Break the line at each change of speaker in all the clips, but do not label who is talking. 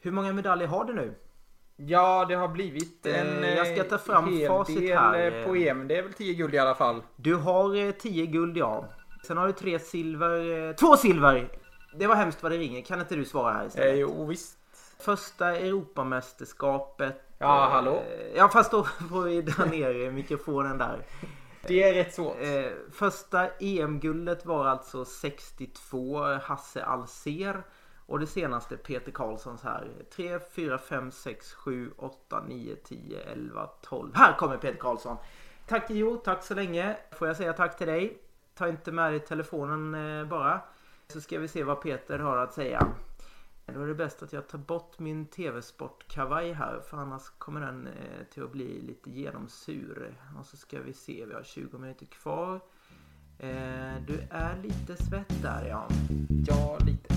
Hur många medaljer har du nu?
Ja, det har blivit
Eh,
en
jag ska ta fram
hel
facit
del
här.
eh, på EM. Det är väl 10 guld i alla fall.
Du har 10 guld ja. Sen har du tre silver. eh, Två silver! Det var hemskt vad det ringer. Kan inte du svara här
Eh,
istället?
jo, visst.
Första Europamästerskapet.
Ja,
eh,
hallå?
Ja fast då får vi dra ner mikrofonen där.
Det är rätt svårt.
Eh, första EM-guldet var alltså 62 Hasse Alser. Och det senaste Peter Karlssons här. 3, 4, 5, 6, 7, 8, 9, 10, 11, 12. Här kommer Peter Karlsson. Tack Jo, tack så länge. Får jag säga tack till dig? Ta inte med dig telefonen eh, bara. Så ska vi se vad Peter har att säga. Då är det bäst att jag tar bort min TV-sportkavaj här för annars kommer den eh, till att bli lite genomsur. Och så ska vi se, vi har 20 minuter kvar. Eh, du är lite svett där ja.
Ja, lite.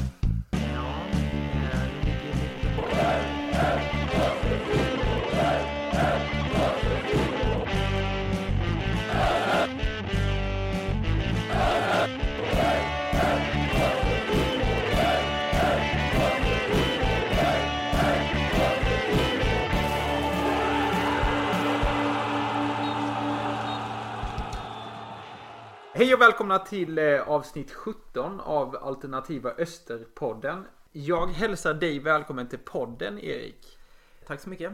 Hej och välkomna till eh, avsnitt 17 av Alternativa Österpodden. Jag hälsar dig välkommen till podden, Erik.
Tack så mycket.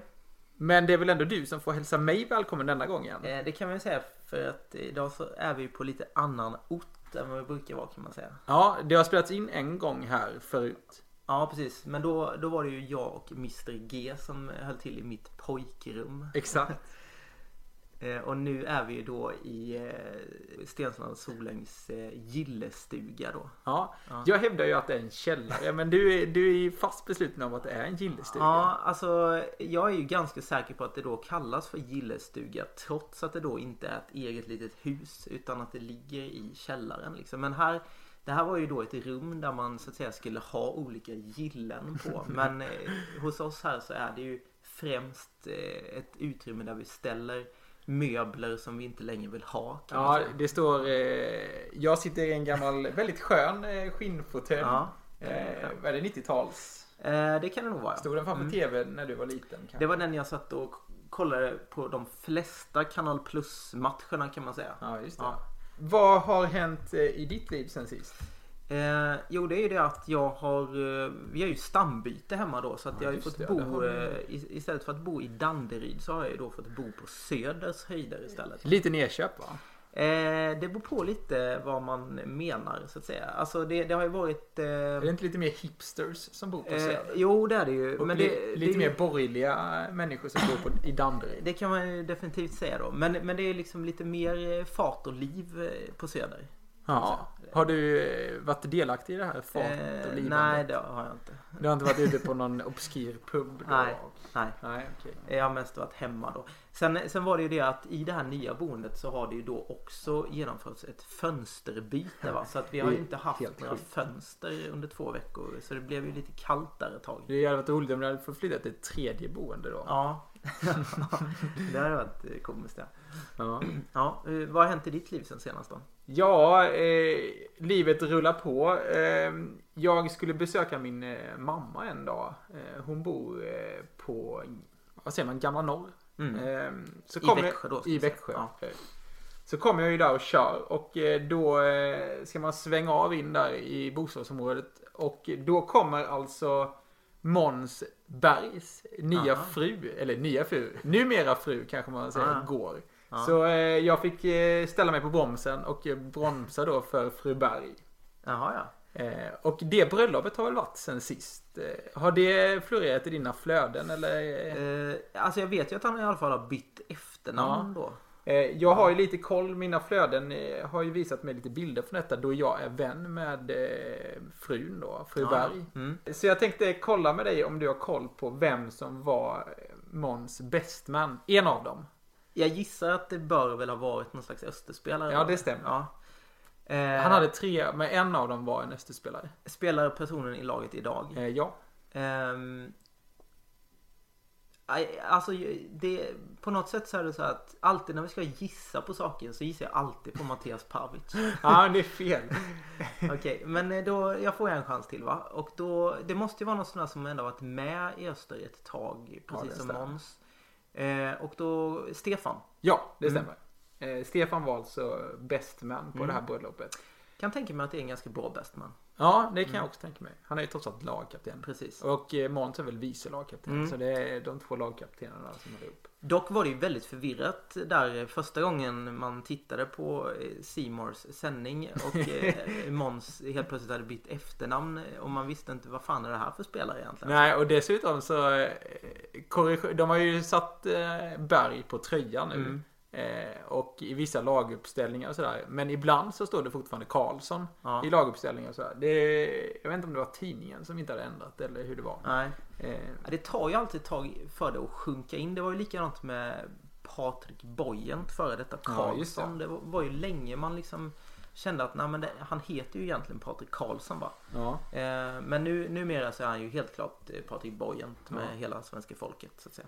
Men det är väl ändå du som får hälsa mig välkommen denna gången?
Eh, det kan man ju säga för att idag så är vi på lite annan ort än vad vi brukar vara kan man säga.
Ja, det har spelats in en gång här förut.
Ja precis, men då, då var det ju jag och Mr G som höll till i mitt pojkrum.
Exakt.
Eh, och nu är vi ju då i eh, Stensland Solängs eh, gillestuga då.
Ja,
Ja.
jag hävdar ju att det är en källare, men du är, du är ju fast besluten om att det är en gillestuga.
Ja, alltså jag är ju ganska säker på att det då kallas för gillestuga trots att det då inte är ett eget litet hus utan att det ligger i källaren liksom. Men här, det här var ju då ett rum där man så att säga skulle ha olika gillen på. Men eh, hos oss här så är det ju främst eh, ett utrymme där vi ställer möbler som vi inte längre vill ha.
Ja, det står... Eh, jag sitter i en gammal, väldigt skön eh, skinnfåtölj.
Ja.
Eh, vad är det, 90-tals?
Eh, det kan det nog vara.
Stod den framför
Mm.
TV när du var liten? kanske?
Det var den jag satt och kollade på de flesta Kanal Plus-matcherna kan man säga.
Ja, just det.
Ja.
Vad har hänt eh, i ditt liv sen sist?
Eh, jo det är ju det att jag har, eh, vi har ju stambyte hemma då så att
Ja,
jag har ju fått
det,
bo,
du.
eh, istället för att bo i Danderyd så har jag ju då fått bo på Söders höjder istället.
Lite nedköp va?
Eh, det beror på lite vad man menar så att säga. Alltså det, det har ju varit... Eh,
Är det inte lite mer hipsters som bor på
eh,
Söder?
jo det är det ju.
Och
Men
li-
det,
lite
det,
mer borgerliga människor som bor på, i Danderyd.
det kan man ju definitivt säga då. Men, men det är liksom lite mer fart och liv på Söder.
Ja. Har du eh, varit delaktig i det här fart och
Eh, nej det har jag inte.
Du har inte varit ute på någon obskyr pub? Då?
Nej. Nej.
Nej, okej.
Jag har mest varit hemma då. Sen, sen var det ju det att i det här nya boendet så har det ju då också genomförts ett fönsterbyte va. Så att vi har ju inte haft några
sjukt.
fönster under två veckor. Så det blev ju lite kallt där ett tag.
Det hade varit roligt om du hade fått flytta till ett tredje boende då.
Ja. det hade varit eh, komiskt ja.
Ja.
ja. Vad har hänt i ditt liv sen senast då?
Ja, eh, livet rullar på. Eh, jag skulle besöka min eh, mamma en dag. Eh, hon bor eh, på, vad säger man, Gamla Norr.
Mm.
Eh, så
I
kommer-
Växjö då,
I. Växjö.
Ja.
Så kommer jag ju där och kör och då ska man svänga av in där i bostadsområdet. Och då kommer alltså Måns Bergs nya
Aha.
fru, eller nya fru, numera fru kanske man säger,
Ah.
går.
Ja.
Så eh, jag fick eh, ställa mig på bromsen och eh, bromsa då för fru Berg.
Jaha ja.
Eh, och det bröllopet har väl varit sen sist. Eh, har det florerat i dina flöden eller? Eh,
alltså jag vet ju att han i alla fall har bytt efternamn då.
Eh, jag har ju lite koll, mina flöden har ju visat mig lite bilder från detta då jag är vän med frun då, fru
Ja.
Berg.
Mm.
Så jag tänkte kolla med dig om du har koll på vem som var Måns bestman. En av dem.
Jag gissar att det bör väl ha varit någon slags Österspelare.
Ja, det stämmer.
Ja. Eh,
Han hade tre, men en av dem var en Österspelare.
Spelar personen i laget idag?
Eh, ja.
Ehm, Alltså det, på något sätt så är det så att alltid när vi ska gissa på saker så gissar jag alltid på Mattias Pavic.
Ja, det är fel.
Okej, men eh, då, jag får en chans till va? Och då, det måste ju vara någon sån där som ändå varit med i Öster ett tag, precis
det
som. Måns. Eh, och då, Stefan.
Ja, det
Mm.
stämmer. Eh, Stefan var alltså best man på
Mm.
det här bröllopet.
Kan tänka mig att det är en ganska bra bestman.
Ja, det kan
Mm.
jag också tänka mig. Han är ju trots allt lagkapten.
Precis.
Och eh, Måns är väl vice lagkapten.
Mm.
Så det är de två lagkaptenerna som håller upp.
Dock var det ju väldigt förvirrat där första gången man tittade på eh, Seymours sändning och eh, Måns helt plötsligt hade bytt efternamn och man visste inte vad fan är det här för spelare egentligen.
Nej, och dessutom så de har ju satt Berg på tröjan nu.
Mm.
Eh, och i vissa laguppställningar och sådär. Men ibland så står det fortfarande Karlsson
Ja.
i laguppställningar och sådär. Det, jag vet inte om det var tidningen som inte hade ändrat eller hur det var.
Nej.
Eh,
Ja, Det tar ju alltid ett tag för det att sjunka in. Det var ju likadant med Patrik Bojent före detta
Ja, just det.
Karlsson. det var, var ju länge man liksom kände att nej, men det, han heter ju egentligen Patrik Karlsson va.
ja.
Eh, men nu, numera så är han ju helt klart eh, Patrik Bojent med hela svenska folket så att säga.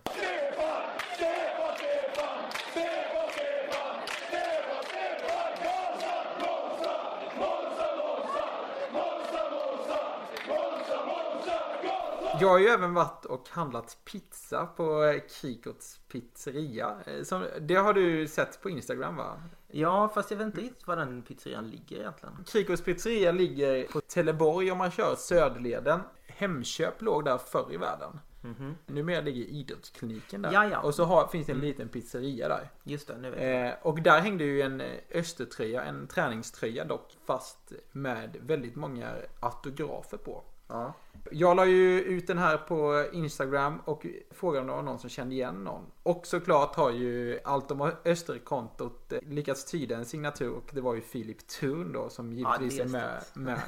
Jag har ju även varit och handlat pizza på eh, Krikots pizzeria. Eh, Som, det har du sett på Instagram va?
Ja fast jag vet inte riktigt var den pizzerian ligger egentligen.
Krikots pizzeria ligger på Teleborg om man kör Söderleden. Hemköp låg där förr i världen.
Mhm.
Numera ligger idrottskliniken där.
Ja, ja.
Och så har, finns det en liten pizzeria där.
Just det, nu vet jag.
Eh, och där hängde ju en eh, Östertröja, en träningströja dock, fast med väldigt många autografer på.
Ja.
Jag la ju ut den här på Instagram och frågade om det var någon som kände igen någon. Och såklart har ju allt om Österkontot eh, lyckats tyda en signatur och det var ju Filip Thun då som givetvis
det
är
är
med, med.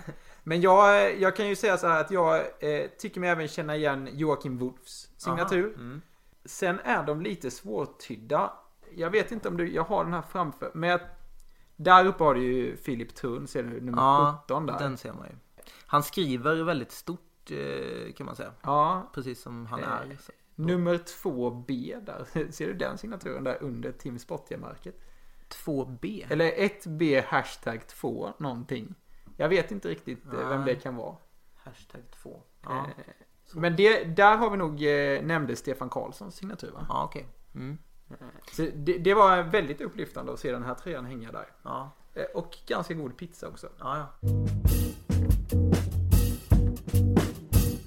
Men jag, jag kan ju säga så här att jag eh, tycker mig även känna igen Joakim Wolffs signatur.
Mm.
Sen är de lite svårtydda. Jag vet inte om du, jag har den här framför. Men jag, där uppe har du ju Filip Thun, ser du nummer
Ja,
17 där.
den ser man ju. Han skriver väldigt stort eh, kan man säga.
Ja,
Precis som han
Eh,
är. Så-
Nummer 2B där. Ser du den signaturen där under Team Sportja-märket?
2B.
Eller 1B hashtag 2 någonting. Jag vet inte riktigt eh, vem
Nej.
det kan vara.
Hashtag 2. Ja,
Men det, där har vi nog nämnde Stefan Karlssons signatur va?
ja okej. Mm.
Så det, det var väldigt upplyftande att se den här tröjan hänga där.
Ja,
Och ganska god pizza också.
ja, ja.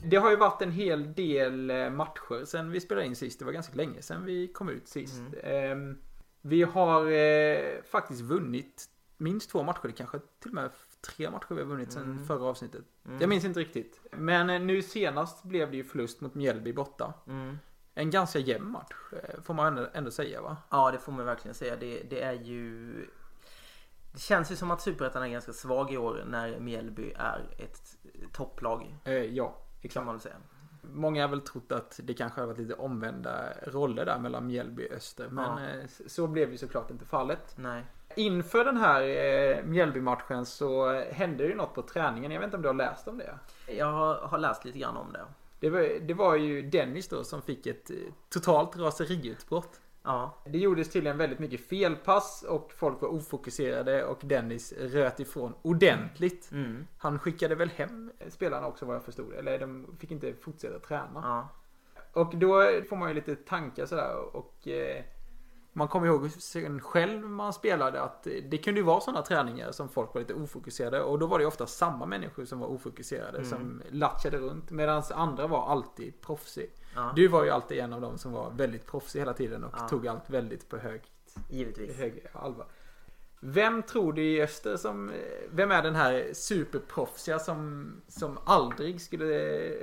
Det har ju varit en hel del eh, matcher sen vi spelade in sist. Det var ganska länge sen vi kom ut sist. Ehm, Vi har eh, faktiskt vunnit minst två matcher. Det kanske till och med tre matcher vi har vunnit sen förra avsnittet. Jag minns inte riktigt. Men eh, nu senast blev det ju förlust mot Mjällby borta.
Mm.
En ganska jämn match får man ändå, ändå säga va?
Ja, det får man verkligen säga. Det, det är ju... Det känns ju som att Superettan är ganska svag i år när Mjällby är ett topplag.
Eh, ja,
Kan man säga.
Många har väl trott att det kanske har varit lite omvända roller där mellan Mjällby och Öster. Men
Ja.
eh, så blev ju såklart inte fallet.
Nej.
Inför den här eh, Mjällby-matchen så hände ju något på träningen. Jag vet inte om du har läst om det?
Jag har, har läst lite grann om det.
Det var, det var ju Dennis då som fick ett eh, totalt raseriutbrott.
Ja.
Det gjordes tydligen väldigt mycket felpass och folk var ofokuserade och Dennis röt ifrån ordentligt.
Mm.
Han skickade väl hem spelarna också vad jag förstod. Eller de fick inte fortsätta träna.
Ja.
Och då får man ju lite tankar sådär och eh, man kommer ihåg sen själv man spelade att det kunde ju vara sådana träningar som folk var lite ofokuserade och då var det ofta samma människor som var ofokuserade som latchade runt medan andra var alltid proffsig.
Ja.
Du var ju alltid en av dem som var väldigt proffsig hela tiden och
Ja.
tog allt väldigt på högt,
Givetvis.
hög allvar. Vem tror du i Öster som, vem är den här superproffsiga som, som aldrig skulle eh,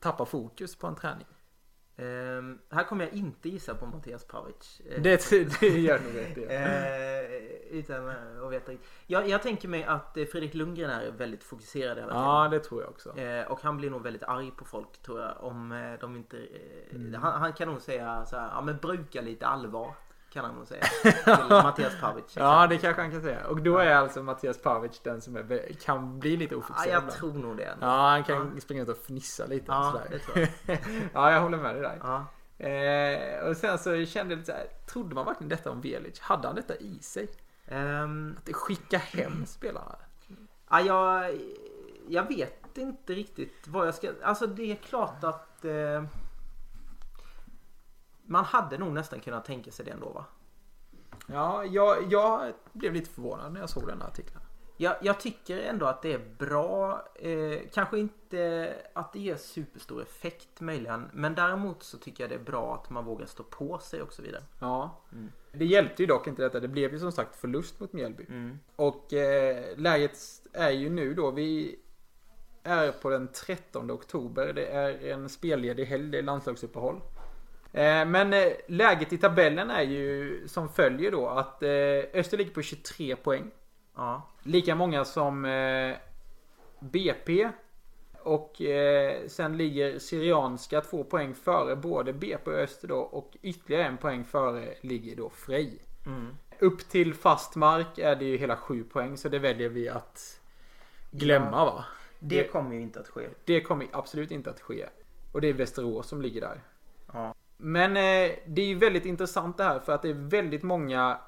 tappa fokus på en träning?
Ehm, här kommer jag inte gissa på Mattias Pavic. Eh,
Det, det gör nog rätt i.
Eh, utan att veta. Jag, jag tänker mig att eh, Fredrik Lundgren är väldigt fokuserad hela tiden.
Ja, det tror jag också.
Eh, och han blir nog väldigt arg på folk tror jag om eh, de inte... Eh,
Mm.
han, han kan nog säga så här, ja men bruka lite allvar. Kan han nog säga. Till Mattias Pavic.
Ja, det kanske han kan säga. Och då är alltså Mattias Pavic den som är, kan bli lite
Ja,
ofokuserad.
jag
ibland.
tror nog det.
Ja, han kan springa ut och fnissa lite.
Ja,
sådär.
det tror jag.
ja, jag håller med dig där.
Ja.
Eh, och sen så kände jag lite så här, trodde man verkligen detta om Velic? Hade han detta i sig?
Ehm,
Att skicka hem spelarna?
ja, jag, jag vet inte riktigt vad jag ska... Alltså det är klart att... Eh, man hade nog nästan kunnat tänka sig det ändå va?
Ja, jag, jag blev lite förvånad när jag såg den här artikeln.
Jag, jag tycker ändå att det är bra. Eh, kanske inte att det ger superstor effekt möjligen. Men däremot så tycker jag det är bra att man vågar stå på sig och så vidare.
Ja.
Mm.
Det hjälpte ju dock inte detta. Det blev ju som sagt förlust mot Mjällby.
Mm.
Och eh, läget är ju nu då. Vi är på den 13 oktober. Det är en spelledig helg. Det är landslagsuppehåll. Eh, men eh, läget i tabellen är ju som följer då att eh, Öster ligger på 23 poäng.
Ja.
Lika många som BP. Och sen ligger Syrianska två poäng före både BP och Öster då. Och ytterligare en poäng före ligger då Frej.
Mm.
Upp till fast mark är det ju hela sju poäng. Så det väljer vi att glömma va?
Det
Det-
kommer ju inte att ske.
Det kommer absolut inte att ske. Och det är Västerås som ligger där.
Ja.
Men eh, det är ju väldigt intressant det här för att det är väldigt många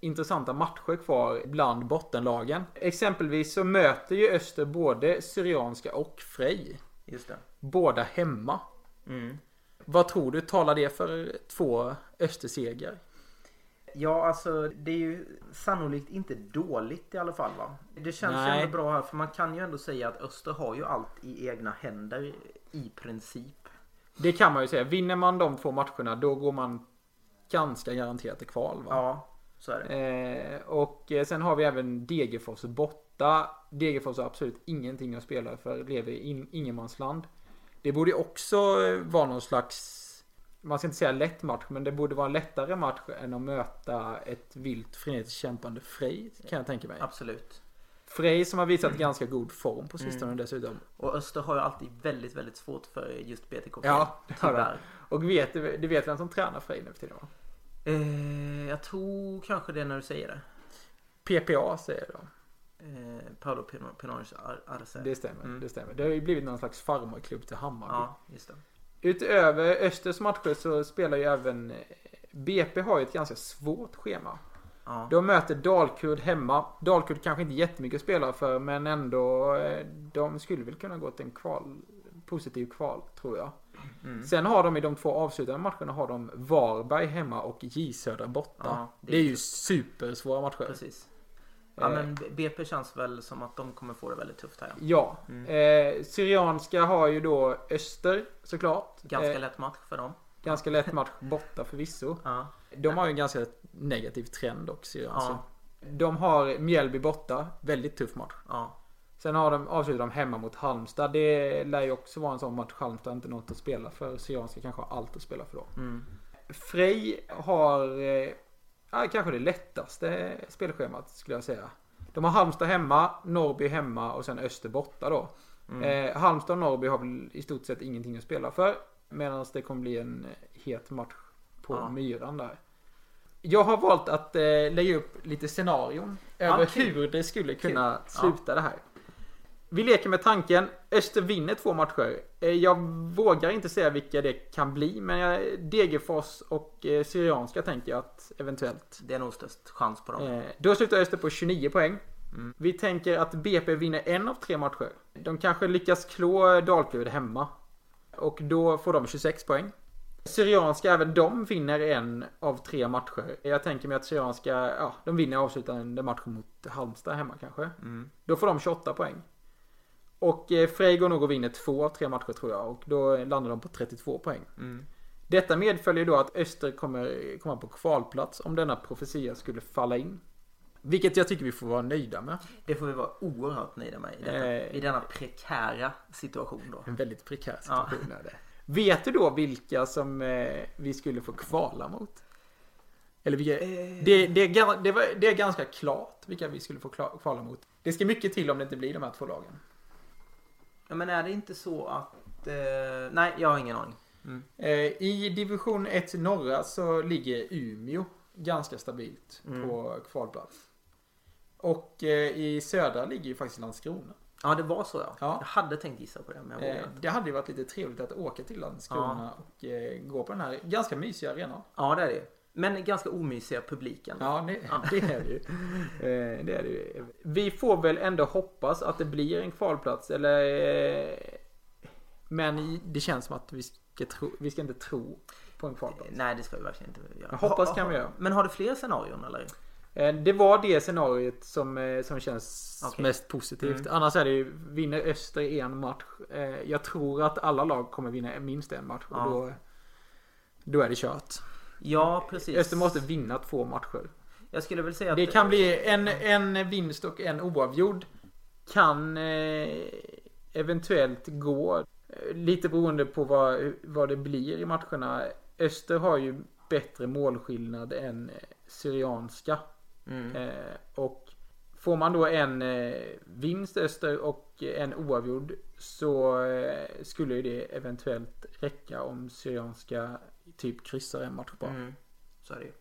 intressanta matcher kvar bland bottenlagen. Exempelvis så möter ju Öster både Syrianska och Frej.
Just det.
Båda hemma.
Mm.
Vad tror du talar det för två Östersegrar?
Ja, alltså det är ju sannolikt inte dåligt i alla fall va? Det känns ju
Nej.
ändå bra här för man kan ju ändå säga att Öster har ju allt i egna händer i princip.
Det kan man ju säga. Vinner man de två matcherna då går man ganska garanterat till kval va?
Ja, så är det.
Eh, och eh, sen har vi även Degerfors borta. Degerfors har absolut ingenting att spela för. Lever i in, ingenmansland. Det borde också eh, vara någon slags man ska inte säga lätt match, men det borde vara en lättare match än att möta ett vilt frenetiskt kämpande Frej, kan jag tänka mig.
Absolut.
Frej som har visat ganska god form på sistone
Mm.
dessutom.
Och Öster har ju alltid väldigt, väldigt svårt för just BTK.
Ja, det har de.
tyvärr.
Och vet du, vet vem som tränar Frej nu för tiden va?
Eh, jag tror kanske det när du säger det.
PPA säger de.
Eh, Paolo Ar- Arce.
Det stämmer,
Mm.
det stämmer. Det har ju blivit någon slags farmarklubb till Hammarby.
Ja, just det.
Utöver Östers matcher så spelar ju även BP har ju ett ganska svårt schema.
Ja.
De möter Dalkurd hemma. Dalkurd kanske inte jättemycket att spela för men ändå eh, de skulle väl kunna gå till en kval, positiv kval tror jag.
Mm.
Sen har de i de två avslutande matcherna har de Varberg hemma och J Södra borta.
Ja, det
det,
är
ju
tufft.
supersvåra matcher.
Precis. Ja,
Eh.
men B- BP känns väl som att de kommer få det väldigt tufft här.
Ja.
Mm.
Eh, Syrianska har ju då Öster såklart.
Ganska
eh,
lätt match för dem.
ganska lätt match borta förvisso.
Ja.
De har ju en ganska negativ trend också Syrianska.
Ja.
De har Mjällby borta. Väldigt tuff match.
Ja.
Sen har de, avslutar de hemma mot Halmstad. Det lär ju också vara en sån match. Halmstad har inte något att spela för. Syrianska kanske har allt att spela för då.
Mm.
Frej har eh, kanske det lättaste spelschemat skulle jag säga. De har Halmstad hemma, Norrby hemma och sen Öster borta då.
Mm.
Eh, Halmstad och Norrby har väl i stort sett ingenting att spela för. Medan det kommer bli en het match på
Ja.
Myran där. Jag har valt att eh, lägga upp lite scenarion över
kul.
hur det skulle kunna
Kul.
sluta det här. Vi leker med tanken. Öster vinner två matcher. Eh, Jag vågar inte säga vilka det kan bli. Men Degerfors och eh, Syrianska tänker jag att eventuellt.
Det är nog störst chans på dem.
Eh, Då slutar Öster på 29 poäng.
Mm.
Vi tänker att BP vinner en av tre matcher. De kanske lyckas klå Dalkurd hemma. Och då får de 26 poäng. Syrianska, även de vinner en av tre matcher. Jag tänker mig att Syrianska, ja, de vinner avslutande matchen mot Halmstad hemma kanske.
Mm.
Då får de 28 poäng. Och eh, Frej går nog och vinner två av tre matcher tror jag. Och då landar de på 32 poäng.
Mm.
Detta medföljer då att Öster kommer komma på kvalplats om denna profetia skulle falla in. Vilket jag tycker vi får vara nöjda med.
Det får vi vara oerhört nöjda med i, detta,
Eh.
i denna prekära situation då.
En väldigt prekär situation är det. Vet du då vilka som eh, vi skulle få kvala mot? Eller vilka, det, det, är, ga- det, var, det är ganska klart vilka vi skulle få kvala mot. Det ska mycket till om det inte blir de här två lagen.
Ja, men är det inte så att... Eh, nej, jag har ingen aning.
Eh, I division 1 norra så ligger Umeå ganska stabilt
Mm.
på kvalplats. Och eh, i södra ligger ju faktiskt Landskrona.
Ja, det var så ja.
Ja.
Jag hade tänkt gissa på det, men jag
Eh, det hade ju varit lite trevligt att åka till Landskrona och eh, gå på den här ganska mysiga arenan.
Ja, det är det. Men ganska omysiga publiken.
Ja, det, det är det ju. Eh, det är det ju. Vi får väl ändå hoppas att det blir en kvalplats eller eh, Men det känns som att vi ska, tro, vi ska inte tro på en kvalplats.
Nej, det ska vi verkligen inte göra.
Jag hoppas kan vi göra.
Men har du fler scenarion eller?
Eh, Det var det scenariot som, eh, som känns
Okej.
mest positivt.
Mm.
Annars är det ju, vinner Öster en match. eh, Jag tror att alla lag kommer vinna minst en match. Och
Ja.
då, då är det kört.
Ja, precis.
Öster måste vinna två matcher.
Jag skulle väl säga att...
Det kan bli en, en vinst och en oavgjord. Kan eventuellt gå. Lite beroende på vad, vad det blir i matcherna. Öster har ju bättre målskillnad än Syrianska.
Mm.
Eh, och får man då en eh, vinst Öster och en oavgjord så eh, skulle ju det eventuellt räcka om Syrianska typ kryssar en match bara.
Mm. Så är det ju.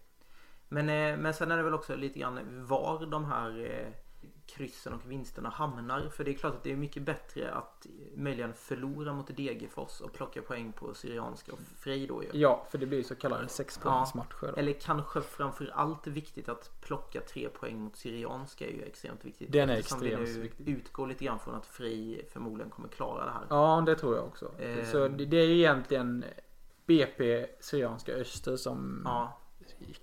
Men, eh, men sen är det väl också lite grann var de här eh, kryssen och vinsterna hamnar. För det är klart att det är mycket bättre att möjligen förlora mot Degerfors och plocka poäng på Syrianska och Frej då ju.
Ja, för det blir ju så kallade sexpoängsmatcher. då.
Eller kanske framför allt viktigt att plocka tre poäng mot Syrianska är ju extremt viktigt.
Den är
Eftersom vi
extremt
nu
viktig.
utgår lite grann från att Frej förmodligen kommer klara det här.
Ja, det tror jag också.
Eh.
Så det, är ju egentligen BP Syrianska Öster som
Ja,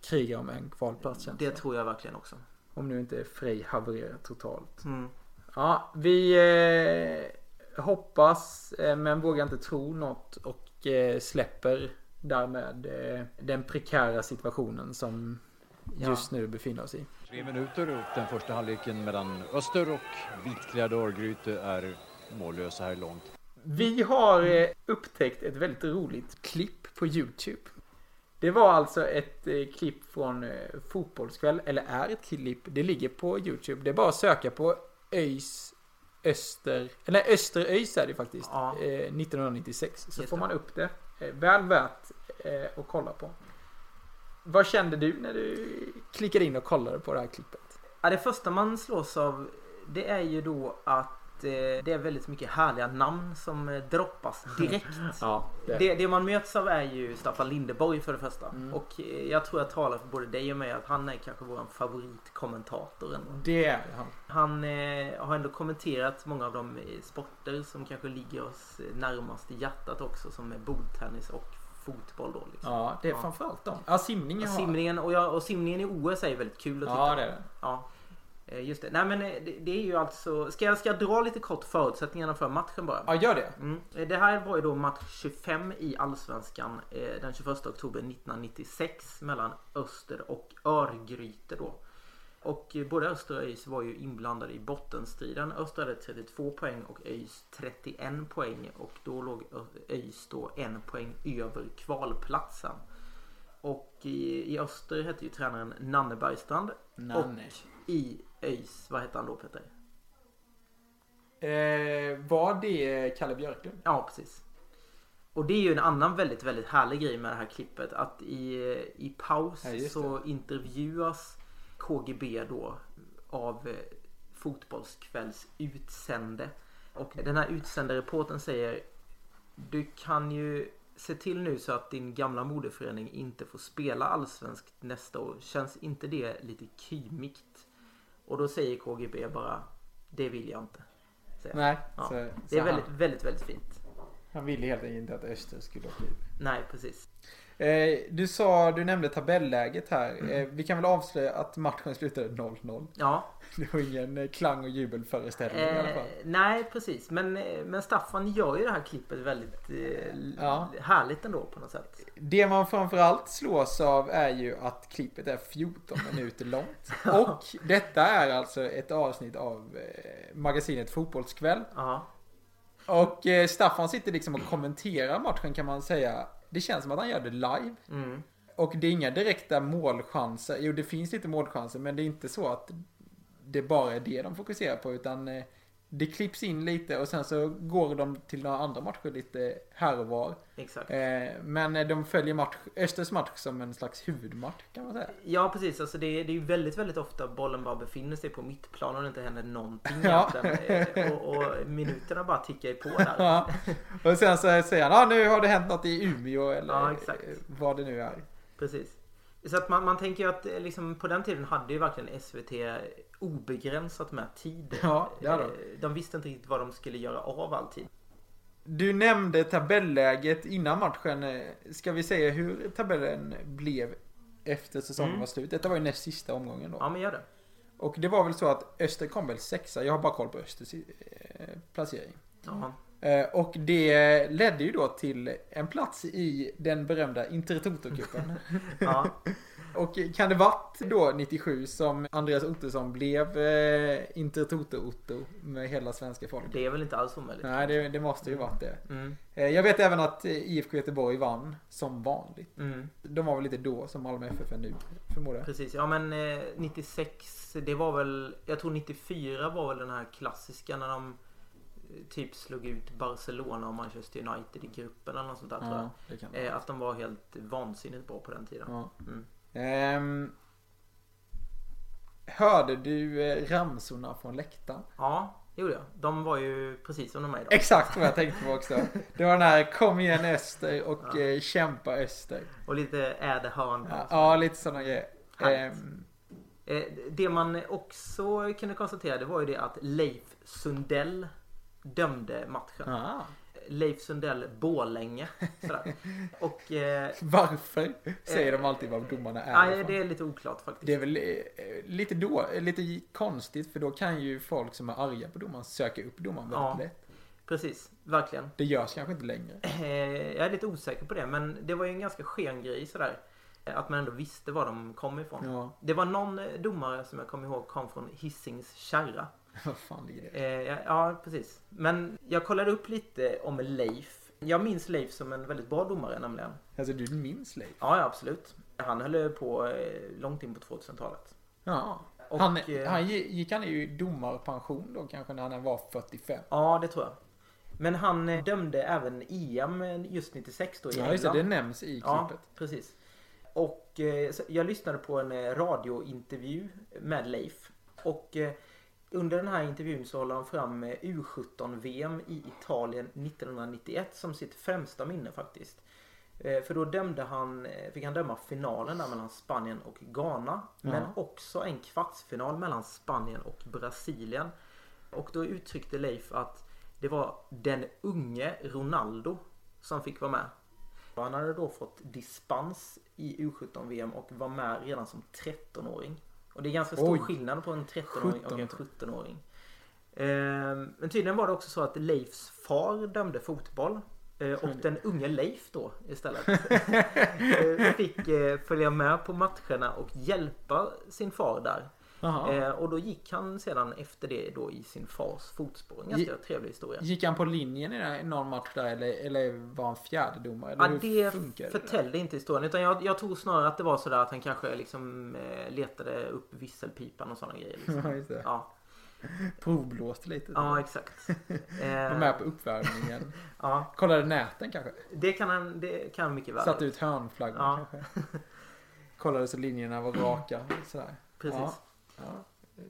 krigar om en kvalplats
det. tror jag verkligen också.
Om nu inte Frej havererar totalt.
Mm.
Ja, vi eh, hoppas eh, men vågar inte tro något och eh, släpper därmed eh, den prekära situationen som just nu befinner oss i.
Tre minuter och den första halvleken mellan Öster och vitklädda Örgryte är mållösa här långt.
Vi har eh, upptäckt ett väldigt roligt klipp på Youtube. Det var alltså ett eh, klipp från eh, Fotbollskväll, eller är ett klipp. Det ligger på Youtube. Det är bara att söka på ÖIS Öster, eller Österöis är det faktiskt.
Ja.
Eh, 1996. Så
Just
får man upp det. Eh, väl värt eh, att kolla på. Vad kände du när du klickade in och kollade på det här klippet?
Ja, det första man slås av det är ju då att det är väldigt mycket härliga namn som eh, droppas direkt.
Ja,
Det, det man möts av är ju Staffan Lindeborg för det första.
Mm.
Och eh, jag tror jag talar för både dig och mig att han är kanske vår favoritkommentator ändå.
det är han.
Han eh, har ändå kommenterat många av de eh, sporter som kanske ligger oss eh, närmast i hjärtat också som är bordtennis och fotboll då. Liksom.
Ja, det är
Ja.
framförallt dem. Ja, simningen har...
simningen, och, jag, och simningen i OS är väldigt kul att titta
Ja,
på.
det är det.
Ja, eh, just det. Nej men eh, det, det är ju alltså... Ska jag, ska jag dra lite kort förutsättningarna för matchen bara?
Ja, gör det.
Mm. Eh, Det här var ju då match 25 i Allsvenskan eh, den 21 oktober 1996 mellan Öster och Örgryte då. Och eh, både Öster och ÖIS var ju inblandade i bottenstriden. Öster hade 32 poäng och ÖIS 31 poäng och då låg ÖIS då en poäng över kvalplatsen. Och i, i Öster hette ju tränaren Nanne Bergstrand.
Nanne.
Och i ÖIS, vad hette han då Peter?
Eh, var det Kalle Björklund?
Ja, precis. Och det är ju en annan väldigt, väldigt härlig grej med det här klippet. Att i, i paus
Ja,
så intervjuas KGB då av eh, Fotbollskvälls utsände. Och den här utsände reporten säger Du kan ju se till nu så att din gamla moderförening inte får spela allsvenskt nästa år. Känns inte det lite kymigt? Och då säger KGB bara Det vill jag inte. Säger.
Nej.
Ja.
Så,
Det
så
är
han,
väldigt, väldigt, väldigt fint.
Han ville helt enkelt inte att Öster skulle åka ur.
Nej, precis.
Eh, du sa, du nämnde tabelläget här.
Mm.
Eh, vi kan väl avslöja att matchen slutade 0-0.
Ja,
Det var ingen eh, klang och jubelföreställning i alla
eh,
fall.
nej precis. Men, eh, men Staffan gör ju det här klippet väldigt eh,
Ja.
härligt ändå på något sätt.
Det man framförallt slås av är ju att klippet är 14 minuter långt. Och detta är alltså ett avsnitt av eh, magasinet Fotbollskväll.
Ja,
Och eh, Staffan sitter liksom och kommenterar matchen kan man säga. Det känns som att han gör det live.
mm.
Och det är inga direkta målchanser. Jo, det finns lite målchanser, men det är inte så att det bara är det de fokuserar på, utan eh, det klipps in lite och sen så går de till några andra matcher lite här och var.
Exakt.
Eh, men de följer match, Östers match som en slags huvudmatch kan man säga.
Ja precis, alltså det, det är ju väldigt väldigt ofta bollen bara befinner sig på mittplan och det inte händer någonting
Ja.
egentligen. Eh, och, och minuterna bara tickar på där.
Ja. Och sen så säger han, ah, nu har det hänt något i Umeå eller
Ja,
vad det nu är.
Precis. Så att man, man tänker ju att eh, liksom, på den tiden hade ju verkligen SVT obegränsat med tid.
Ja, det de.
Eh, De visste inte riktigt vad de skulle göra av all tid.
Du nämnde tabelläget innan matchen. Eh, Ska vi säga hur tabellen blev efter säsongen
Mm.
var slut? Detta var ju näst sista omgången då.
Ja men gör det.
Och det var väl så att Öster kom väl sexa. Jag har bara koll på Östers eh, placering.
Ja.
Eh, Och det ledde ju då till en plats i den berömda Intertoto-cupen.
ja.
Och kan det varit då 97 som Andreas Ottosson blev eh, Intertoto-Otto med hela svenska folket?
Det är väl inte alls omöjligt.
Nej, det, det måste ju varit det.
Mm.
Eh, Jag vet även att eh, IFK Göteborg vann som vanligt.
Mm.
De var väl lite då som Malmö FF är nu, förmodar.
Precis, ja men eh, 96 det var väl, jag tror 94 var väl den här klassiska när de eh, typ slog ut Barcelona och Manchester United i gruppen eller något sånt där tror jag.
Ja, det kan
Eh, att de var helt vansinnigt bra på den tiden.
ja.
Mm.
Ehm, hörde du eh, ramsorna från läktaren?
Ja, det gjorde jag. De var ju precis som de är idag.
Exakt vad jag tänkte på också. Det var den här kom igen Öster och eh, kämpa Öster.
Och lite äderhörn.
Ja, ja lite sådana grejer.
Eh, det man också kunde konstatera det var ju det att Leif Sundell dömde matchen.
ah.
Leif Sundell. Sådär. Och eh,
Varför säger de alltid vad domarna är?
nej, det är lite oklart faktiskt.
Det är väl eh, lite, då, lite konstigt för då kan ju folk som är arga på domaren söka upp domaren väldigt
Ja.
lätt.
Precis, verkligen.
Det görs kanske inte längre.
Eh, jag är lite osäker på det men det var ju en ganska sken grej sådär. Eh, Att man ändå visste var de kom ifrån.
Ja,
Det var någon eh, domare som jag kommer ihåg kom från Hisings kärra.
vad fan ligger det?
Eh, ja, ja, precis. Men jag kollade upp lite om Leif. Jag minns Leif som en väldigt bra domare nämligen.
Alltså du minns Leif?
Ja, ja absolut. Han höll på eh, långt in på 2000-talet.
Ja.
Och,
Han,
eh,
han gi- gick han ju domarpension då kanske när han var 45?
Ja, det tror jag. Men han eh, dömde även EM just 96 då i
Ja just det,
England.
det nämns i
Ja,
klippet.
precis. Och jag lyssnade på en radiointervju med Leif. Och under den här intervjun så håller han fram eh, U17-VM i Italien 1991 som sitt främsta minne faktiskt. Eh, för då dömde han, eh, fick han döma finalen där mellan Spanien och Ghana. Men
Ja.
också en kvartsfinal mellan Spanien och Brasilien. Och då uttryckte Leif att det var den unge Ronaldo som fick vara med. Han hade då fått dispens i U17-VM och var med redan som 13-åring. Och det är ganska stor
Oj.
skillnad på en 13-åring och en
17.
17-åring. Ehm, Men tydligen var det också så att Leifs far dömde fotboll. eh, Och den unge Leif då istället eh, fick eh, följa med på matcherna och hjälpa sin far där. Eh, Och då gick han sedan efter det då i sin fars fotspår. En ganska trevlig historia.
Gick han på linjen i någon match där eller, eller var han fjärdedomare?
Ja, det förtällde inte historien. Utan jag, jag tror snarare att det var sådär att han kanske liksom eh, letade upp visselpipan och sådana grejer. Liksom.
Ja.
Ja,
Provblåste lite.
ja exakt.
Var
Eh,
med på uppvärmningen.
ja,
Kollade näten kanske?
det kan han, det kan han mycket väl.
Satte ut hörnflaggor
Ja.
kanske? Kollade så linjerna var raka. Sådär.
Precis.
Ja. Ja.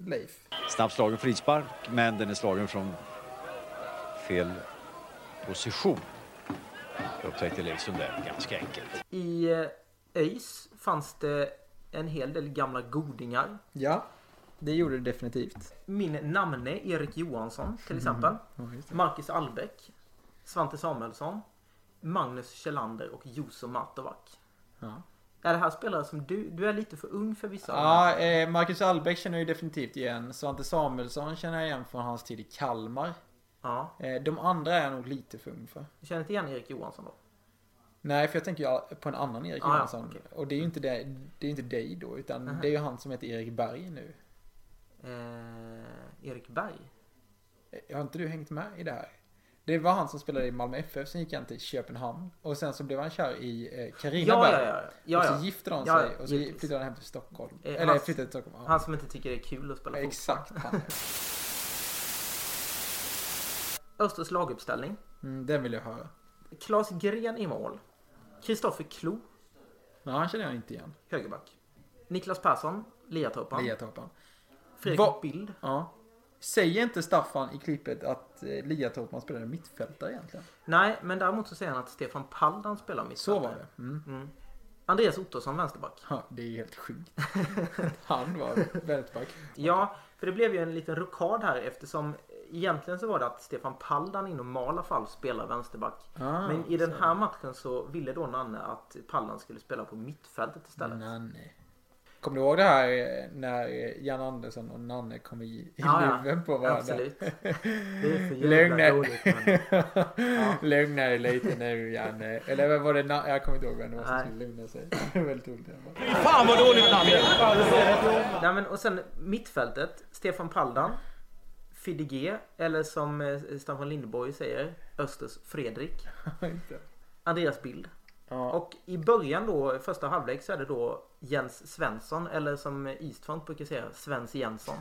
Leif.
Snabbt slagen frispark, men den är slagen från fel position. Upptäckte Leif Sundell ganska enkelt.
I eh, ÖIS fanns det en hel del gamla godingar.
Ja, det gjorde det definitivt.
Min namne Erik Johansson till exempel.
Just det.
Marcus Albeck. Svante Samuelsson. Magnus Kjellander och Juso Matovac.
Ja.
Är det här spelare som du, du är lite för ung för vissa?
Ja, eh, Marcus Albeck känner jag ju definitivt igen. Svante Samuelsson känner jag igen från hans tid i Kalmar.
Ja.
Eh, de andra är jag nog lite för ung för.
Du känner inte igen Erik Johansson då?
Nej, för jag tänker på en annan Erik
Ah,
Johansson.
okej.
Och det är ju inte, det, det är inte dig då, utan
Nähä.
det är ju han som heter Erik Berg nu.
Eh, Erik Berg?
Eh, Har inte du hängt med i det här? Det var han som spelade i Malmö FF, sen gick han till Köpenhamn. Och sen så blev han kär i eh, Carina
Ja, ja, ja. ja,
och så gifte de
Ja,
sig och så
givetvis.
flyttade han hem till Stockholm.
Eh,
Eller
hans-
flyttade till Stockholm. Ja.
Han som inte tycker det är kul att spela fotboll.
Exakt han.
Östers laguppställning.
Mm, den vill jag höra.
Klas Gren i mål. Kristoffer Klo,
Ja, han känner jag inte igen.
högerback. Niklas Persson, Liatorpan.
Liatorpan.
Fredrik
Vad-
Bild.
Ja. Säger inte Staffan i klippet att eh, Liatorpan spelade mittfältare egentligen?
Nej, men däremot så säger han att Stefan Paldan spelar mitt.
Så var det. Mm.
Mm. Andreas Ottosson, vänsterback.
Ja, det är helt sjukt. Han var vänsterback.
Ja, för det blev ju en liten rokad här eftersom egentligen så var det att Stefan Paldan i normala fall spelar vänsterback.
Ah,
Men i den här matchen så ville då Nanne att Paldan skulle spela på mittfältet istället.
Nanne. Kommer du ihåg det här eh, när Jan Andersson och Nanne kom i, i
Ja, ja.
luven på varandra?
Absolut. Det är så jävla dåligt. Men...
Lugna dig lite nu Janne. Eller var det? Na- Jag kommer inte ihåg vem det var som skulle lugna sig. Väldigt roligt.
Fan vad dåligt!
Nej, men, och sen mittfältet. Stefan Paldan. Fidege. Eller som eh, Staffan Lindborg säger. Östers Fredrik. Andreas Bild.
Ja.
Och i början då, första halvlek så är det då Jens Svensson eller som Eastfront brukar säga, Svens Jensson.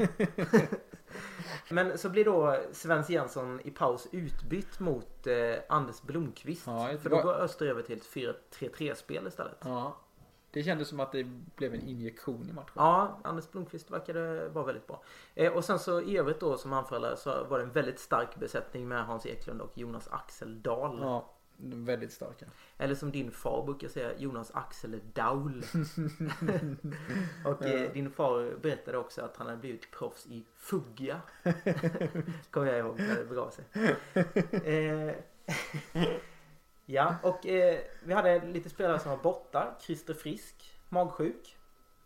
Men så blir då Svens Jensson i paus utbytt mot eh, Anders Blomqvist.
Ja,
för då går Öster över till ett 4-3-3 spel istället.
ja. Det kändes som att det blev en injektion i matchen.
Ja, Anders Blomqvist verkade vara väldigt bra. Eh, och sen så i övrigt då som anfallare så var det en väldigt stark besättning med Hans Eklund och Jonas Axel Dahl.
Ja, väldigt starka.
Eller som din far brukar säga, Jonas Axel Daul. och eh, din far berättade också att han hade blivit proffs i fugga. Kommer jag ihåg det begav sig. Eh, ja, och eh, vi hade lite spelare som var borta. Christer Frisk, magsjuk.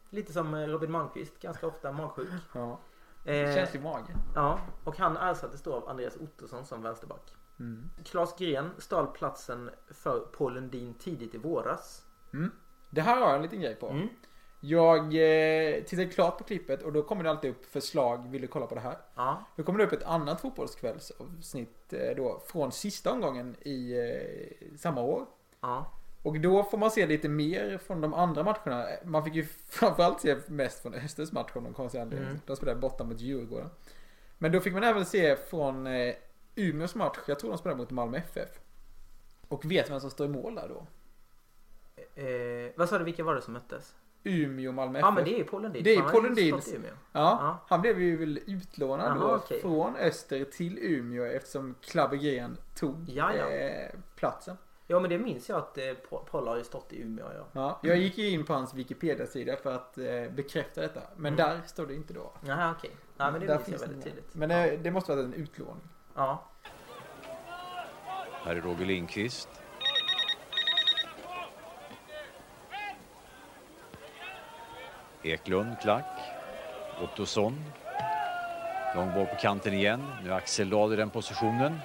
Lite som eh, Robin Malmqvist, ganska ofta magsjuk.
Ja.
Eh,
Känns i magen.
ja, och han ersattes då av Andreas Ottosson som vänsterback.
Mm.
Claes Gren stal platsen för Paul Lundin tidigt i våras.
Mm. Det här har jag en liten grej på.
Mm.
Jag eh, tittade klart på klippet och då kommer det alltid upp förslag, vill du kolla på det här?
Ja,
Då kommer det upp ett annat fotbollskvällsavsnitt eh, då från sista omgången i eh, samma år.
ja.
Och då får man se lite mer från de andra matcherna. Man fick ju framförallt se mest från Östers match av någon konstig anledning.
Mm.
De spelade borta mot Djurgården. Men då fick man även se från eh, Umeås match, jag tror de spelade mot Malmö FF. Och vet vem som står i mål där då?
Eh, vad sa du, vilka var det som möttes?
Umeå Malmö FF.
Ja men det är ju Paul Lundin.
Det är Paul
Umeå.
Ja,
Ja.
han blev ju väl utlånad
Jaha,
då
okej.
från Öster till Umeå eftersom Klabbe Gren tog
Ja, ja.
Eh, platsen.
Ja men det minns jag att eh, Pa- Paul har ju stått i Umeå ja.
Ja, jag gick ju in på hans Wikipedia-sida för att eh, bekräfta detta. Men
Mm.
där står det inte då.
Jaha okej. Nej men det
Där
minns jag väldigt tydligt.
Men eh, det måste vara en utlåning.
Ja.
Här är Roger Lindqvist. Eklund, klack. Ottosson. Lång boll på kanten igen. Nu är Axel Dahl i den positionen.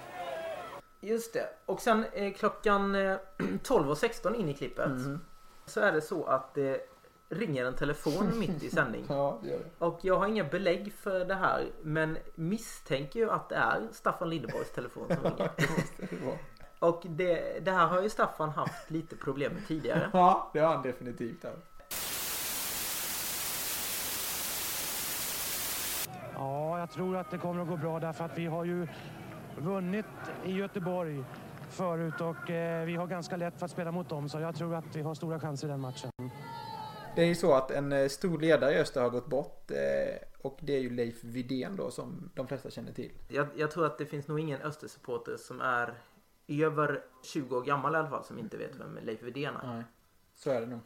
Just det. Och sen eh, klockan eh, 12.16 in i klippet.
Mm.
Så är det så att det ringer en telefon mitt i sändning.
Ja, det gör det.
Och jag har inga belägg för det här. Men misstänker ju att det är Staffan Lindeborgs telefon som ringer.
det.
Och det, det här har ju Staffan haft lite problem med tidigare.
Ja, det har han definitivt. Här.
Ja, jag tror att det kommer att gå bra därför att vi har ju vunnit i Göteborg förut och eh, vi har ganska lätt för att spela mot dem så jag tror att vi har stora chanser i den matchen.
Det är ju så att en eh, stor ledare i Öster har gått bort. Eh, och det är ju Leif Widén då som de flesta känner till.
Jag, jag tror att det finns nog ingen Östersupporter som är över 20 år gammal i alla fall som inte vet vem Leif Widén är.
Nej, så är det nog.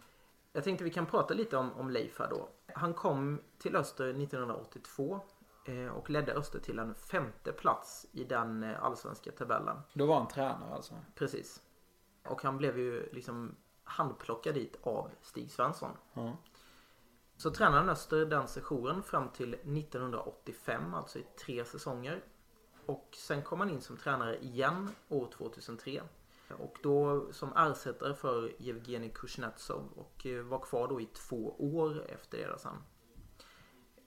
Jag tänkte vi kan prata lite om, om Leif här då. Han kom till Öster 1982 eh, och ledde Öster till en femte plats i den allsvenska tabellen.
Då var han tränare alltså.
Precis. Och han blev ju liksom handplockad dit av Stig Svensson.
Ja.
Så tränade Öster den sessionen fram till 1985, alltså i tre säsonger. Och sen kom han in som tränare igen år 2003. Och då som ersättare för Evgenij Kuznetsov och eh, var kvar då i två år efter det sen.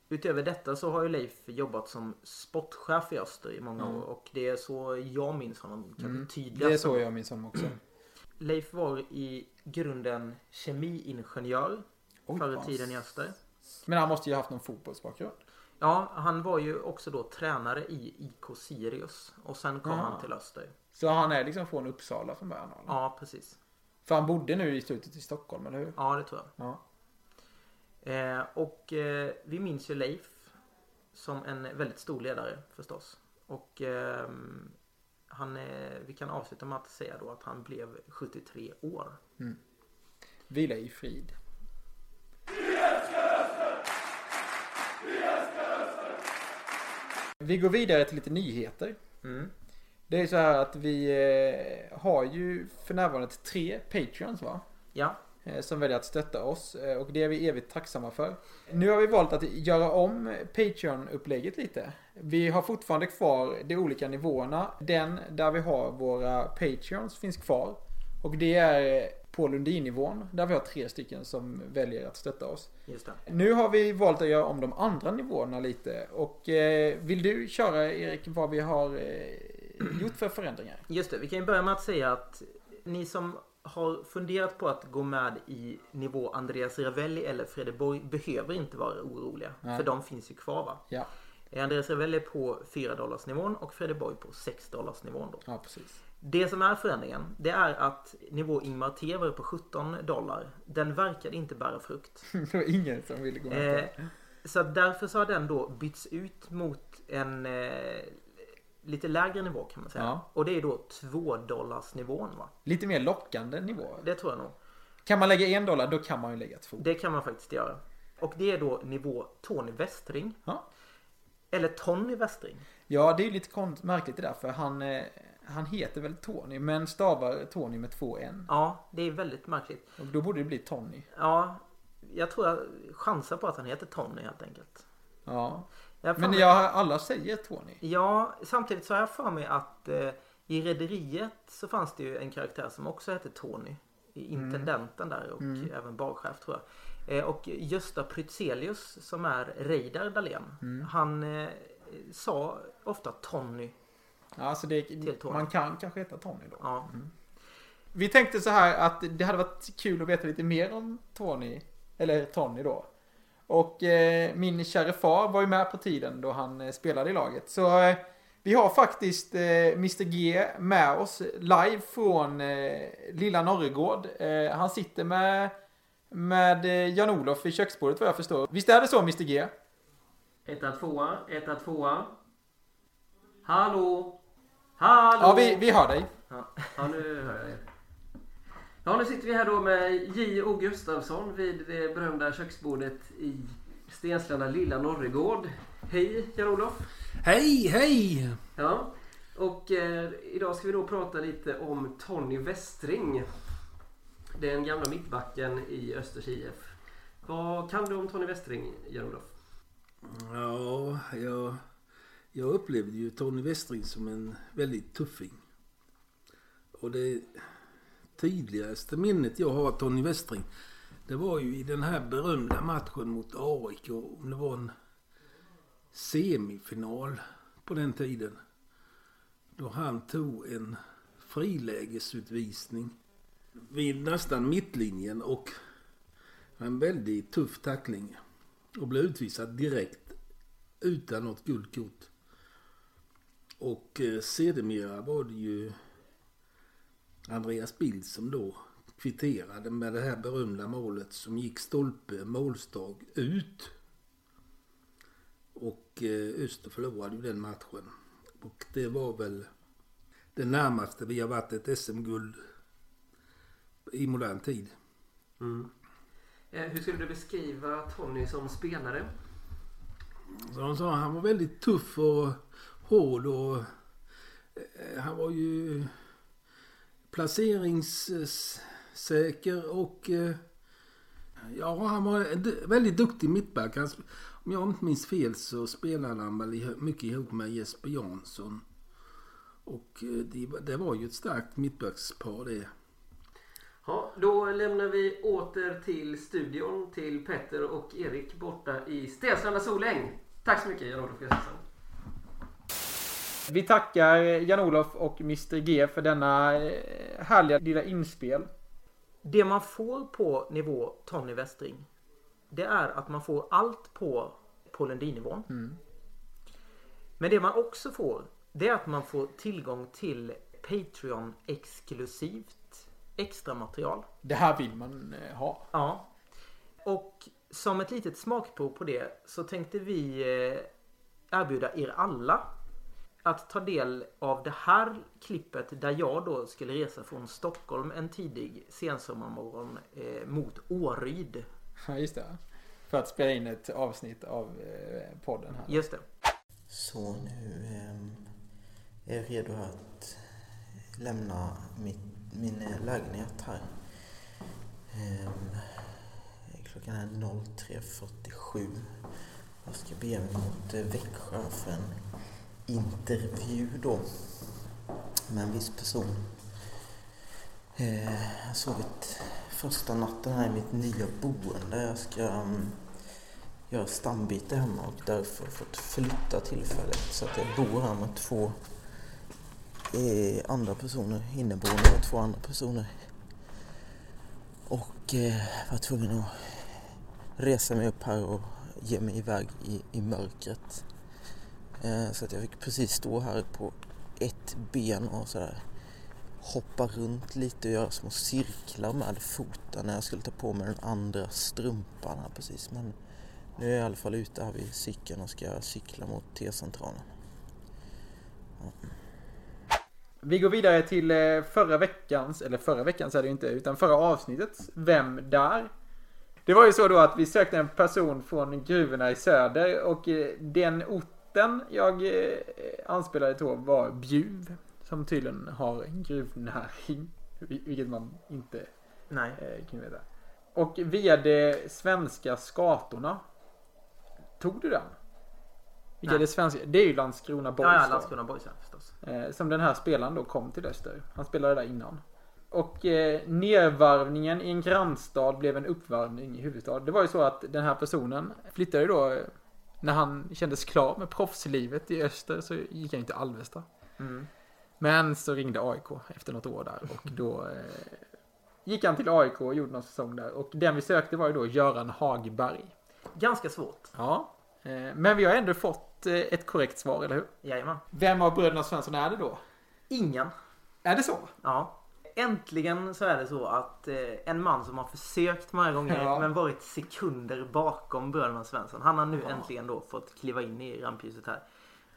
Utöver detta så har ju Leif jobbat som sportchef i Öster i många år och det är så jag minns honom kanske
Mm.
tydligast.
Det är så jag minns honom också.
Leif var i grunden kemiingenjör
Oj,
förr i tiden i Öster.
Men han måste ju ha haft någon fotbollsbakgrund.
Ja, han var ju också då tränare i IK Sirius. Och sen kom
Ja.
han till Öster.
Så han är liksom från Uppsala från början? eller?
Ja, precis.
För han bodde nu i slutet i Stockholm, eller hur?
Ja, det tror jag.
Ja.
Eh, och eh, vi minns ju Leif som en väldigt stor ledare förstås. Och ehm, han, eh, vi kan avsluta med att säga då att han blev 73 år.
Vila i frid. Vi går vidare till lite nyheter.
Mm.
Det är så här att vi eh, har ju för närvarande tre Patreons va?
Ja,
Som väljer att stötta oss eh, och det är vi evigt tacksamma för. Nu har vi valt att göra om Patreon-upplägget lite. Vi har fortfarande kvar de olika nivåerna. Den där vi har våra Patreons finns kvar. Och det är på Lundin-nivån där vi har tre stycken som väljer att stötta oss. Nu har vi valt att göra om de andra nivåerna lite. Och eh, vill du köra Erik vad vi har eh, gjort för förändringar?
Just det, vi kan ju börja med att säga att ni som har funderat på att gå med i nivå Andreas Ravelli eller Fredeborg behöver inte vara oroliga.
Nej.
För de finns ju kvar va?
Ja,
Eh, Andreas Ravelli på 4 dollars nivån och Fredeborg på 6 dollars nivån då.
ja precis.
Det som är förändringen det är att nivå Ingmar Tever på 17 dollar den verkar inte bära frukt.
det var ingen som ville gå med på
Eh, så därför så har den då bytts ut mot en eh, lite lägre nivå kan man säga.
Ja.
Och det är då 2 dollars nivån va?
Lite mer lockande nivå.
Det tror jag nog.
Kan man lägga en dollar då kan man ju lägga två.
Det kan man faktiskt göra. Och det är då nivå Tony Westring.
Ja.
Eller Tony Westring.
Ja, det är ju lite märkligt det där för han, eh, han heter väl Tony men stavar Tony med två n.
Ja, det är väldigt märkligt.
Och då borde det bli Tony.
Ja, jag tror jag chansar på att han heter Tony helt enkelt.
Ja.
Jag
Men
mig-
jag, alla säger Tony.
Ja, samtidigt så har jag för mig att eh, i Rederiet så fanns det ju en karaktär som också hette Tony. I Intendenten där och även barchef tror jag. Eh, och Gösta Prytzelius som är Reidar Dahlén. Han eh, sa ofta Tony.
Ja, alltså det,
Tony.
man kan kanske heta Tony då.
Ja,
Vi tänkte så här att det hade varit kul att veta lite mer om Tony. Eller Tony då. Och eh, min kära far var ju med på tiden då han eh, spelade i laget. Så eh, vi har faktiskt eh, Mr G med oss live från eh, Lilla Norregård. Eh, han sitter med, med Jan-Olof i köksbordet vad jag förstår. Visst är det så Mr G?
Etta, tvåa, etta, tvåa. Hallå? Hallå?
Ja, vi, vi hör dig.
Ja, ja, nu hör jag er. Ja, nu sitter vi här då med J.O. Gustafsson vid det berömda köksbordet i Stenslanda Lilla Norregård. Hej Jan-Olof!
Hej, hej!
Ja, och eh, idag ska vi då prata lite om Tony Westring. Den gamla mittbacken i Östers IF. Vad kan du om Tony Westring, Jan-Olof?
Ja, jag, jag upplevde ju Tony Westring som en väldigt tuffing. Och det tydligaste minnet jag har av Tony Westring det var ju i den här berömda matchen mot AIK. Om det var en semifinal på den tiden. Då han tog en frilägesutvisning vid nästan mittlinjen och en väldigt tuff tackling. Och blev utvisad direkt utan något guldkort. Och eh, sedermera var det ju Andreas Bild som då kvitterade med det här berömda målet som gick stolpe, målstag ut. Och eh, Öster förlorade ju den matchen. Och det var väl det närmaste vi har varit ett SM-guld i modern tid.
Eh, hur skulle du beskriva Tony som spelare?
De sa han var väldigt tuff och hård och eh, han var ju placeringssäker och eh, ja, han var en väldigt duktig mittback. Han, om jag inte minns fel så spelade han väl mycket ihop med Jesper Jansson. Och eh, det, det var ju ett starkt mittbackspar det.
Ja, då lämnar vi åter till studion till Petter och Erik borta i Stenslanda Soläng. Tack så mycket Jan-Olof Gustafsson.
Vi tackar Jan-Olof och Mr G för denna eh, härliga lilla inspel.
Det man får på nivå Tony Westring det är att man får allt på Paul Lundin-nivån.
Mm.
Men det man också får det är att man får tillgång till Patreon exklusivt extra material.
Det här vill man eh, ha.
Ja. Och som ett litet smakprov på det så tänkte vi eh, erbjuda er alla att ta del av det här klippet där jag då skulle resa från Stockholm en tidig sensommarmorgon eh, mot Åryd.
Ja, just det. För att spela in ett avsnitt av eh, podden här.
Just det.
Så nu eh, är jag redo att lämna mitt, min eh, lägenhet här. Eh, klockan är 03.47. Jag ska bege mig mot eh, Växjö för en intervju då med en viss person. Eh, jag har sovit första natten här i mitt nya boende. Jag ska um, göra stambyte hemma och därför fått flytta tillfället så att jag bor här med två eh, andra personer, inneboende och två andra personer. Och eh, var tvungen att resa mig upp här och ge mig iväg i, i mörkret. Eh, så att jag fick precis stå här på ett ben och sådär hoppa runt lite och göra små cirklar med foten när jag skulle ta på mig den andra strumpan här precis. Men nu är jag i alla fall ute här vid cykeln och ska cykla mot T-centralen.
Vi går vidare till eh, förra veckans, eller förra veckans är det ju inte, utan förra avsnittets Vem där? Det var ju så då att vi sökte en person från gruvorna i söder och eh, den ort orten jag eh, anspelade på var Bjuv. Som tydligen har en gruvnäring. Vilket man inte
Nej.
eh, kan veta. Och via de svenska skatorna. Tog du den? Vilka är det svenska? Det är ju Landskrona Boys.
Ja, ja,
då.
Landskrona Boys ja, förstås.
Eh, som den här spelaren då kom till Öster. Han spelade där innan. Och eh, nedvarvningen i en grannstad blev en uppvarvning i huvudstad. Det var ju så att den här personen flyttade då eh, när han kändes klar med proffslivet i Öster så gick han till Alvesta.
Mm.
Men så ringde AIK efter något år där och då eh, gick han till AIK och gjorde någon säsong där. Och den vi sökte var ju då Göran Hagberg.
Ganska svårt.
Ja. Eh, men vi har ändå fått eh, ett korrekt svar, eller hur?
Jajamän.
Vem av bröderna Svensson är det då?
Ingen.
Är det så?
Ja. Äntligen så är det så att eh, en man som har försökt många gånger
Ja.
men varit sekunder bakom bröderna Svensson. Han har nu
Ja.
äntligen då fått kliva in i rampljuset här.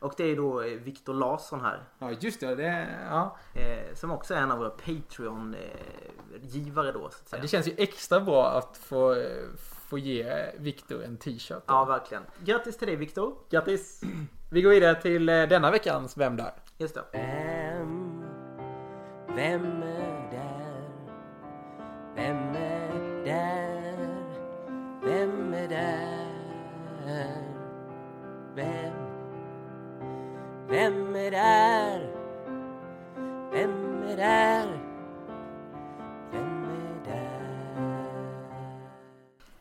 Och det är då eh, Viktor Larsson här.
Ja, just det. det ja.
Eh, som också är en av våra Patreon-givare då så att säga.
Det känns ju extra bra att få, eh, få ge Viktor en t-shirt.
Ja, verkligen. Grattis till dig Viktor.
Grattis! Vi går vidare till eh, denna veckans Vem där?
Just det.
Vem, är där? Vem är där? Vem är där? Vem? Vem är där? Vem är där? Vem är där?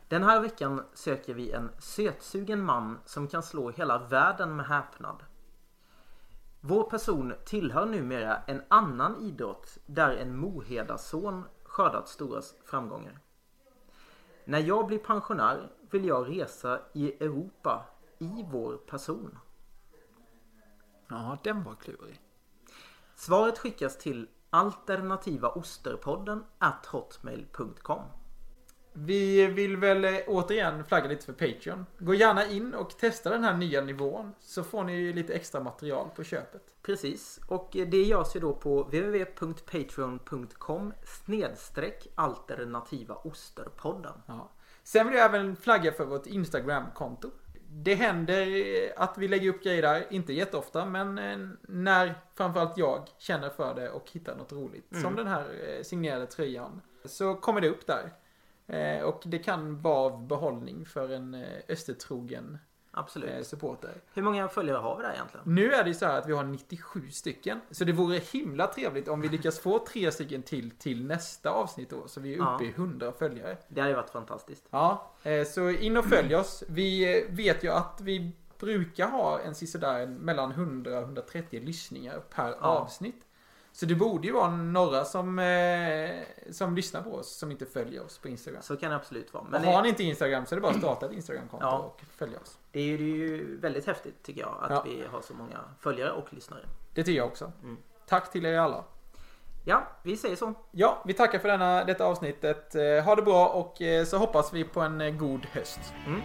Den här veckan söker vi en sötsugen man som kan slå hela världen med häpnad. Vår person tillhör numera en annan idrott där en Moheda-son skördat stora framgångar. När jag blir pensionär vill jag resa i Europa i vår person.
Ja, den var klurig.
Svaret skickas till alternativaosterpodden at hotmail.com.
Vi vill väl eh, återigen flagga lite för Patreon. Gå gärna in och testa den här nya nivån. Så får ni lite extra material på köpet.
Precis, och det görs ju då på www.patreon.com snedstreck alternativa osterpodden.
Ja. Sen vill jag även flagga för vårt Instagram-konto. Det händer eh, att vi lägger upp grejer där, inte jätteofta, men eh, när framförallt jag känner för det och hittar något roligt. Som den här eh, signerade tröjan. Så kommer det upp där. Eh, Och det kan vara av behållning för en eh, östertrogen
Absolut.
eh, supporter.
Hur många följare har vi där egentligen?
Nu är det ju så här att vi har 97 stycken. Så det vore himla trevligt om vi lyckas få tre stycken till till nästa avsnitt då. Så vi är uppe
Ja.
i 100 följare.
Det hade varit fantastiskt.
Ja, så in och följ oss. Vi vet ju att vi brukar ha en sisådär mellan 100 och 130 lyssningar per avsnitt. Så det borde ju vara några som, eh, som lyssnar på oss som inte följer oss på Instagram.
Så kan det absolut vara.
Men och har ni inte Instagram så är det bara att starta ett Instagramkonto
Ja.
och följa oss.
det är ju det är ju väldigt häftigt tycker jag att
Ja.
vi har så många följare och lyssnare.
Det tycker jag också.
Mm.
Tack till er alla.
Ja, vi säger så.
Ja, vi tackar för denna, detta avsnittet. Eh, Ha det bra och eh, så hoppas vi på en eh, god höst.
Mm.